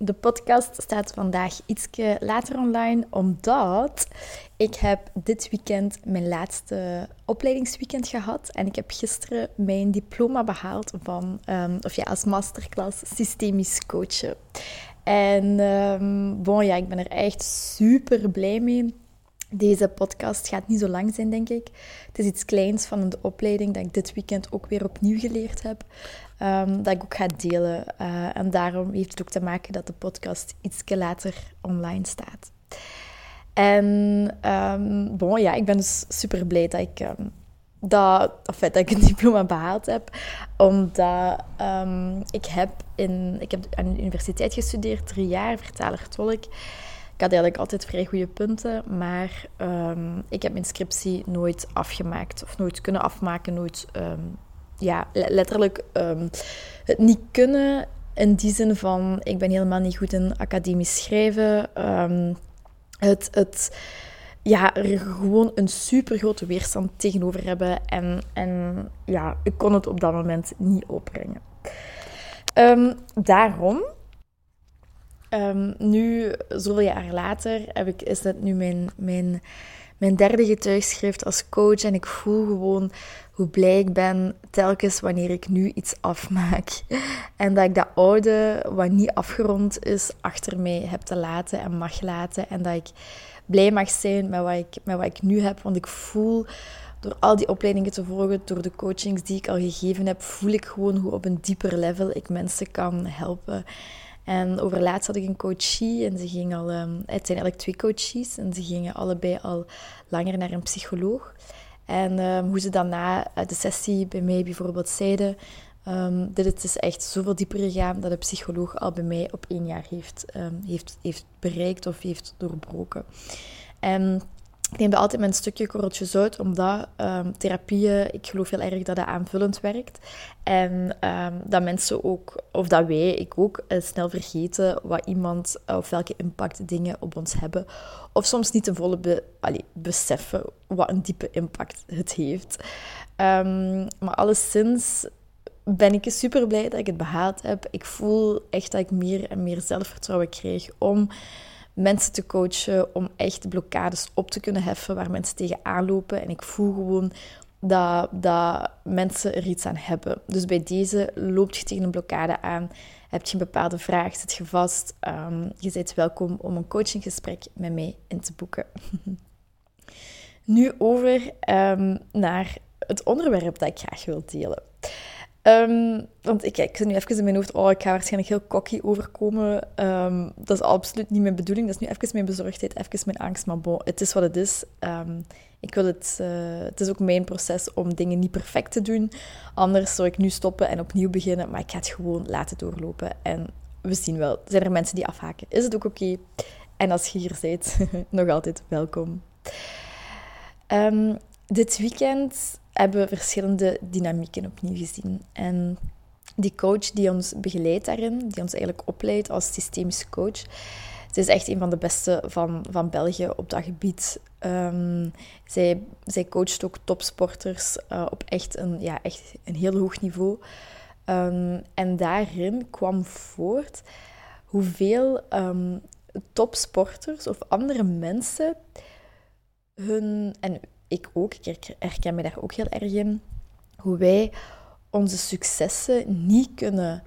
De podcast staat vandaag iets later online, omdat ik heb dit weekend mijn laatste opleidingsweekend gehad. En ik heb gisteren mijn diploma behaald van, um, of ja, als masterclass systemisch coachen. En um, ja, ik ben er echt super blij mee. Deze podcast gaat niet zo lang zijn, denk ik. Het is iets kleins van de opleiding dat ik dit weekend ook weer opnieuw geleerd heb. Um, dat ik ook ga delen. Uh, en daarom heeft het ook te maken dat de podcast iets later online staat. En um, bon, ja, ik ben dus super blij dat ik, um, dat, of dat ik een diploma behaald heb. Omdat ik, heb in, ik heb aan de universiteit gestudeerd, drie jaar, vertaler-tolk. Ik had eigenlijk altijd vrij goede punten, maar ik heb mijn scriptie nooit afgemaakt. Of nooit kunnen afmaken, nooit ja, letterlijk um, het niet kunnen. In die zin van, ik ben helemaal niet goed in academisch schrijven. Het, het, ja, er gewoon een super grote weerstand tegenover hebben. En, en ja, ik kon het op dat moment niet opbrengen. Daarom, nu, zoveel jaar later, heb ik, is dat nu mijn, mijn, mijn derde getuigschrift als coach. En ik voel gewoon hoe blij ik ben telkens wanneer ik nu iets afmaak. En dat ik dat oude, wat niet afgerond is, achter mij heb te laten en mag laten. En dat ik blij mag zijn met wat ik, met wat ik nu heb. Want ik voel, door al die opleidingen te volgen, door de coachings die ik al gegeven heb, voel ik gewoon hoe op een dieper level ik mensen kan helpen. En overlaatst had ik een coachie en ze ging al... Um, het zijn eigenlijk twee coaches en ze gingen allebei al langer naar een psycholoog. En um, hoe ze dan na de sessie bij mij bijvoorbeeld zeiden um, dat het is echt zoveel dieper gegaan dat de psycholoog al bij mij op één jaar heeft, heeft, heeft bereikt of heeft doorbroken. En ik neem altijd mijn stukje korreltje zout, omdat um, therapieën, ik geloof heel erg dat dat aanvullend werkt. En um, dat mensen ook, of dat wij, ik ook, uh, snel vergeten wat iemand, of welke impact dingen op ons hebben. Of soms niet ten volle be, beseffen wat een diepe impact het heeft. Um, maar alleszins ben ik super blij dat ik het behaald heb. Ik voel echt dat ik meer en meer zelfvertrouwen krijg om mensen te coachen, om echt blokkades op te kunnen heffen waar mensen tegen aanlopen. En ik voel gewoon dat, dat mensen er iets aan hebben. Dus bij deze loopt je tegen een blokkade aan, heb je een bepaalde vraag, zit je vast, um, je bent welkom om een coachinggesprek met mij in te boeken. nu over um, naar het onderwerp dat ik graag wil delen. Um, want ik, ik zit nu even in mijn hoofd, oh, ik ga waarschijnlijk heel cocky overkomen. Um, dat is absoluut niet mijn bedoeling. Dat is nu even mijn bezorgdheid, even mijn angst. Maar bon, het is wat het is. Um, ik wil het, uh, het is ook mijn proces om dingen niet perfect te doen. Anders zou ik nu stoppen en opnieuw beginnen. Maar ik ga het gewoon laten doorlopen. En we zien wel. Zijn er mensen die afhaken? Is het ook oké? En als je hier bent, nog altijd welkom. dit weekend hebben verschillende dynamieken opnieuw gezien. En die coach die ons begeleidt daarin, die ons eigenlijk opleidt als systemisch coach, ze is echt een van de beste van, van België op dat gebied. Um, zij, zij coacht ook topsporters uh, op echt een, ja, echt een heel hoog niveau. Um, en daarin kwam voort hoeveel um, topsporters of andere mensen hun, en ik ook, ik herken me daar ook heel erg in, hoe wij onze successen niet kunnen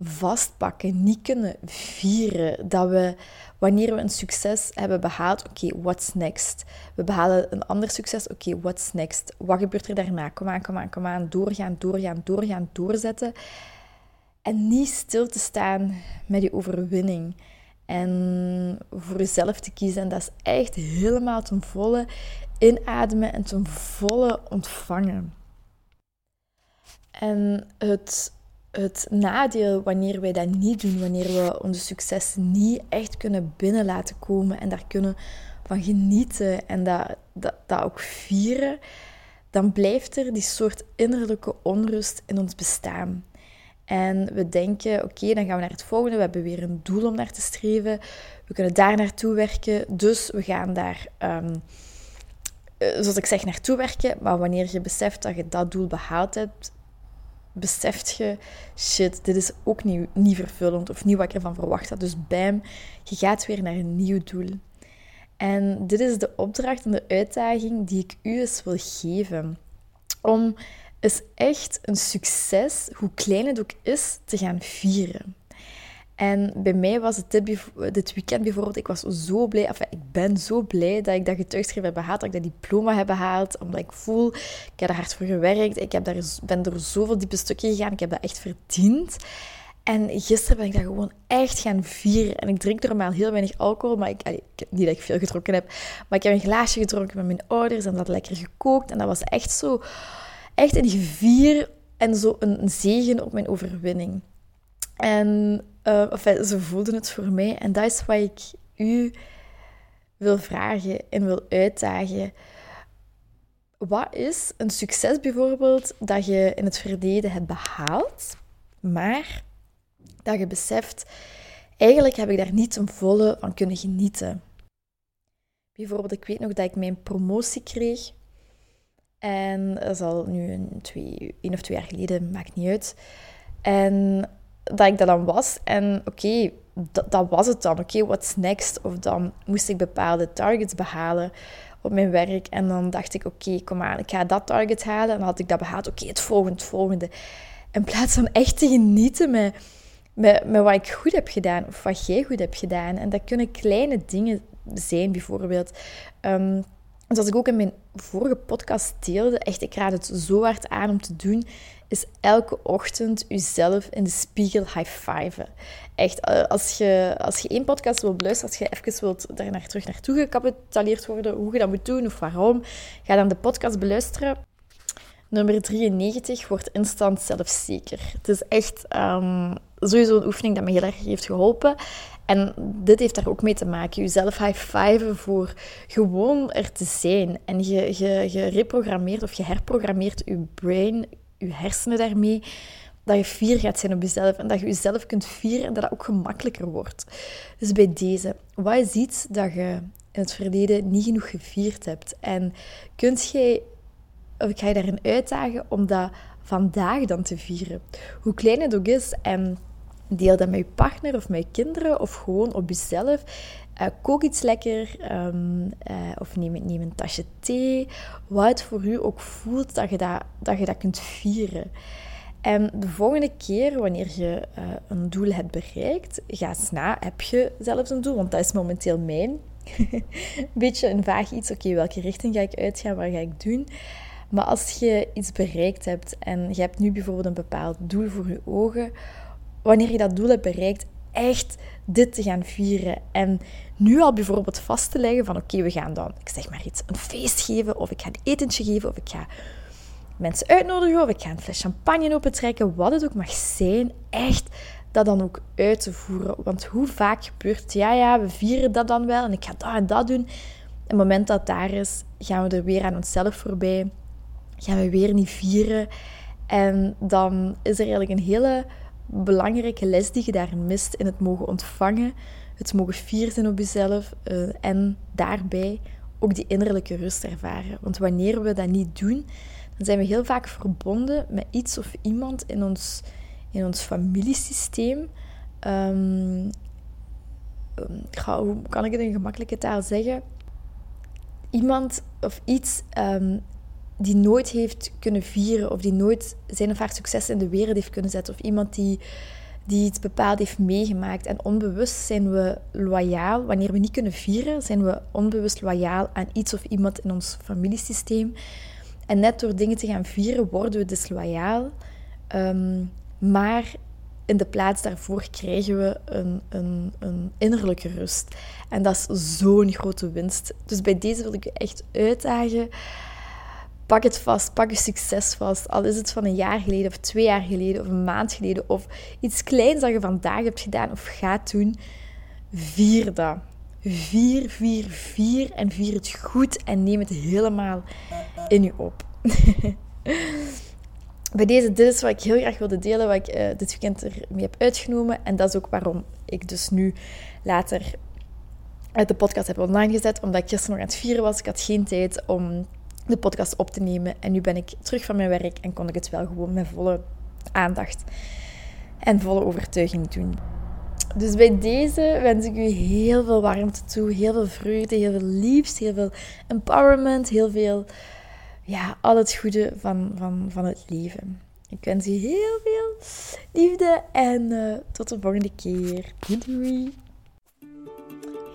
vastpakken, niet kunnen vieren. Dat we, wanneer we een succes hebben behaald, oké, what's next? We behalen een ander succes, oké, what's next? Wat gebeurt er daarna? Kom aan, kom aan, kom aan. Doorgaan, doorgaan, doorgaan, doorzetten. En niet stil te staan met die overwinning. En voor jezelf te kiezen. En dat is echt helemaal ten volle inademen en ten volle ontvangen. En het, het nadeel wanneer wij dat niet doen, wanneer we onze succes niet echt kunnen binnen laten komen en daar kunnen van genieten en dat, dat, dat ook vieren, dan blijft er die soort innerlijke onrust in ons bestaan. En we denken, oké, dan gaan we naar het volgende. We hebben weer een doel om naar te streven. We kunnen daar naartoe werken. Dus we gaan daar, um, zoals ik zeg, naartoe werken. Maar wanneer je beseft dat je dat doel behaald hebt, beseft je, shit, dit is ook niet, niet vervullend of niet wat ik ervan verwacht had. Dus bam, je gaat weer naar een nieuw doel. En dit is de opdracht en de uitdaging die ik u eens wil geven. Om is echt een succes, hoe klein het ook is, te gaan vieren. En bij mij was het dit, weekend bijvoorbeeld, ik was zo blij, ik ben zo blij dat ik dat getuigschrift heb behaald, dat ik dat diploma heb behaald, omdat ik voel, ik heb er hard voor gewerkt, ik heb daar, ben door zoveel diepe stukken gegaan, ik heb dat echt verdiend. En gisteren ben ik dat gewoon echt gaan vieren. En ik drink normaal heel weinig alcohol, maar ik, niet dat ik veel gedronken heb, maar ik heb een glaasje gedronken met mijn ouders en dat lekker gekookt. En dat was echt zo echt een gevier en zo een zegen op mijn overwinning. En uh, ze voelden het voor mij. En dat is wat ik u wil vragen en wil uitdagen. Wat is een succes bijvoorbeeld dat je in het verleden hebt behaald, maar dat je beseft, eigenlijk heb ik daar niet een volle van kunnen genieten. Bijvoorbeeld, ik weet nog dat ik mijn promotie kreeg en dat is al nu een, twee, een of twee jaar geleden, maakt niet uit. En dat ik dat dan was. En oké, dat, dat, was het dan. Oké, what's next? Of dan moest ik bepaalde targets behalen op mijn werk. En dan dacht ik, oké, kom aan, ik ga dat target halen. En had ik dat behaald. Oké, het volgende, het volgende. In plaats van echt te genieten met, met, met wat ik goed heb gedaan. Of wat jij goed hebt gedaan. En dat kunnen kleine dingen zijn, bijvoorbeeld... Um, Zoals ik ook in mijn vorige podcast deelde, echt, ik raad het zo hard aan om te doen, is elke ochtend jezelf in de spiegel high-fiven. Echt, eh, als je, als je één podcast wilt beluisteren, als je even wilt daar naar, terug naartoe gecapitaleerd worden, hoe je dat moet doen of waarom, ga dan de podcast beluisteren. Nummer 93 wordt instant zelfzeker. Het is echt um, sowieso een oefening dat me heel erg heeft geholpen. En dit heeft daar ook mee te maken. Jezelf high-fiven voor gewoon er te zijn. En je, je, je reprogrammeert of je herprogrammeert je brain, je hersenen daarmee. Dat je fier gaat zijn op jezelf en dat je jezelf kunt vieren en dat dat ook gemakkelijker wordt. Dus bij deze, wat is iets dat je in het verleden niet genoeg gevierd hebt? En kunt jij, of ik ga je daarin uitdagen om dat vandaag dan te vieren? Hoe klein het ook is en Deel dat met je partner of met je kinderen of gewoon op jezelf. Uh, kook iets lekker um, uh, of neem, een tasje thee. Wat voor u ook voelt dat je dat, dat, je dat kunt vieren. En de volgende keer, wanneer je uh, een doel hebt bereikt, ga eens na. Heb je zelfs een doel? Want dat is momenteel mijn. beetje een vaag iets. Oké, welke richting ga ik uitgaan? Wat ga ik doen? Maar als je iets bereikt hebt en je hebt nu bijvoorbeeld een bepaald doel voor je ogen wanneer je dat doel hebt bereikt, echt dit te gaan vieren. En nu al bijvoorbeeld vast te leggen van oké, we gaan dan, ik zeg maar iets, een feest geven, of ik ga een etentje geven, of ik ga mensen uitnodigen, of ik ga een fles champagne opentrekken, wat het ook mag zijn, echt dat dan ook uit te voeren. Want hoe vaak gebeurt ja, ja, we vieren dat dan wel en ik ga dat en dat doen. En het moment dat daar is, gaan we er weer aan onszelf voorbij, gaan we weer niet vieren. En dan is er eigenlijk een hele belangrijke les die je daarin mist in het mogen ontvangen, het mogen fier zijn op jezelf uh, en daarbij ook die innerlijke rust ervaren. Want wanneer we dat niet doen, dan zijn we heel vaak verbonden met iets of iemand in ons, in ons familiesysteem. Um, hoe kan ik het in gemakkelijke taal zeggen? Iemand of iets um, die nooit heeft kunnen vieren of die nooit zijn of haar succes in de wereld heeft kunnen zetten. Of iemand die, die iets bepaald heeft meegemaakt. En onbewust zijn we loyaal. Wanneer we niet kunnen vieren, zijn we onbewust loyaal aan iets of iemand in ons familiesysteem. En net door dingen te gaan vieren worden we disloyaal. Um, maar in de plaats daarvoor krijgen we een, een, een innerlijke rust. En dat is zo'n grote winst. Dus bij deze wil ik je echt uitdagen pak het vast, pak je succes vast. Al is het van een jaar geleden of twee jaar geleden of een maand geleden of iets kleins dat je vandaag hebt gedaan of gaat doen. Vier dat. vier, vier, vier en vier het goed en neem het helemaal in je op. Bij deze, dit is wat ik heel graag wilde delen, wat ik uh, dit weekend ermee heb uitgenomen. En dat is ook waarom ik dus nu later uit de podcast heb online gezet, omdat ik gisteren nog aan het vieren was. Ik had geen tijd om de podcast op te nemen. En nu ben ik terug van mijn werk en kon ik het wel gewoon met volle aandacht en volle overtuiging doen. Dus bij deze wens ik u heel veel warmte toe, heel veel vreugde, heel veel liefst, heel veel empowerment, heel veel, ja, al het goede van, van, van het leven. Ik wens u heel veel liefde en uh, tot de volgende keer. Doei!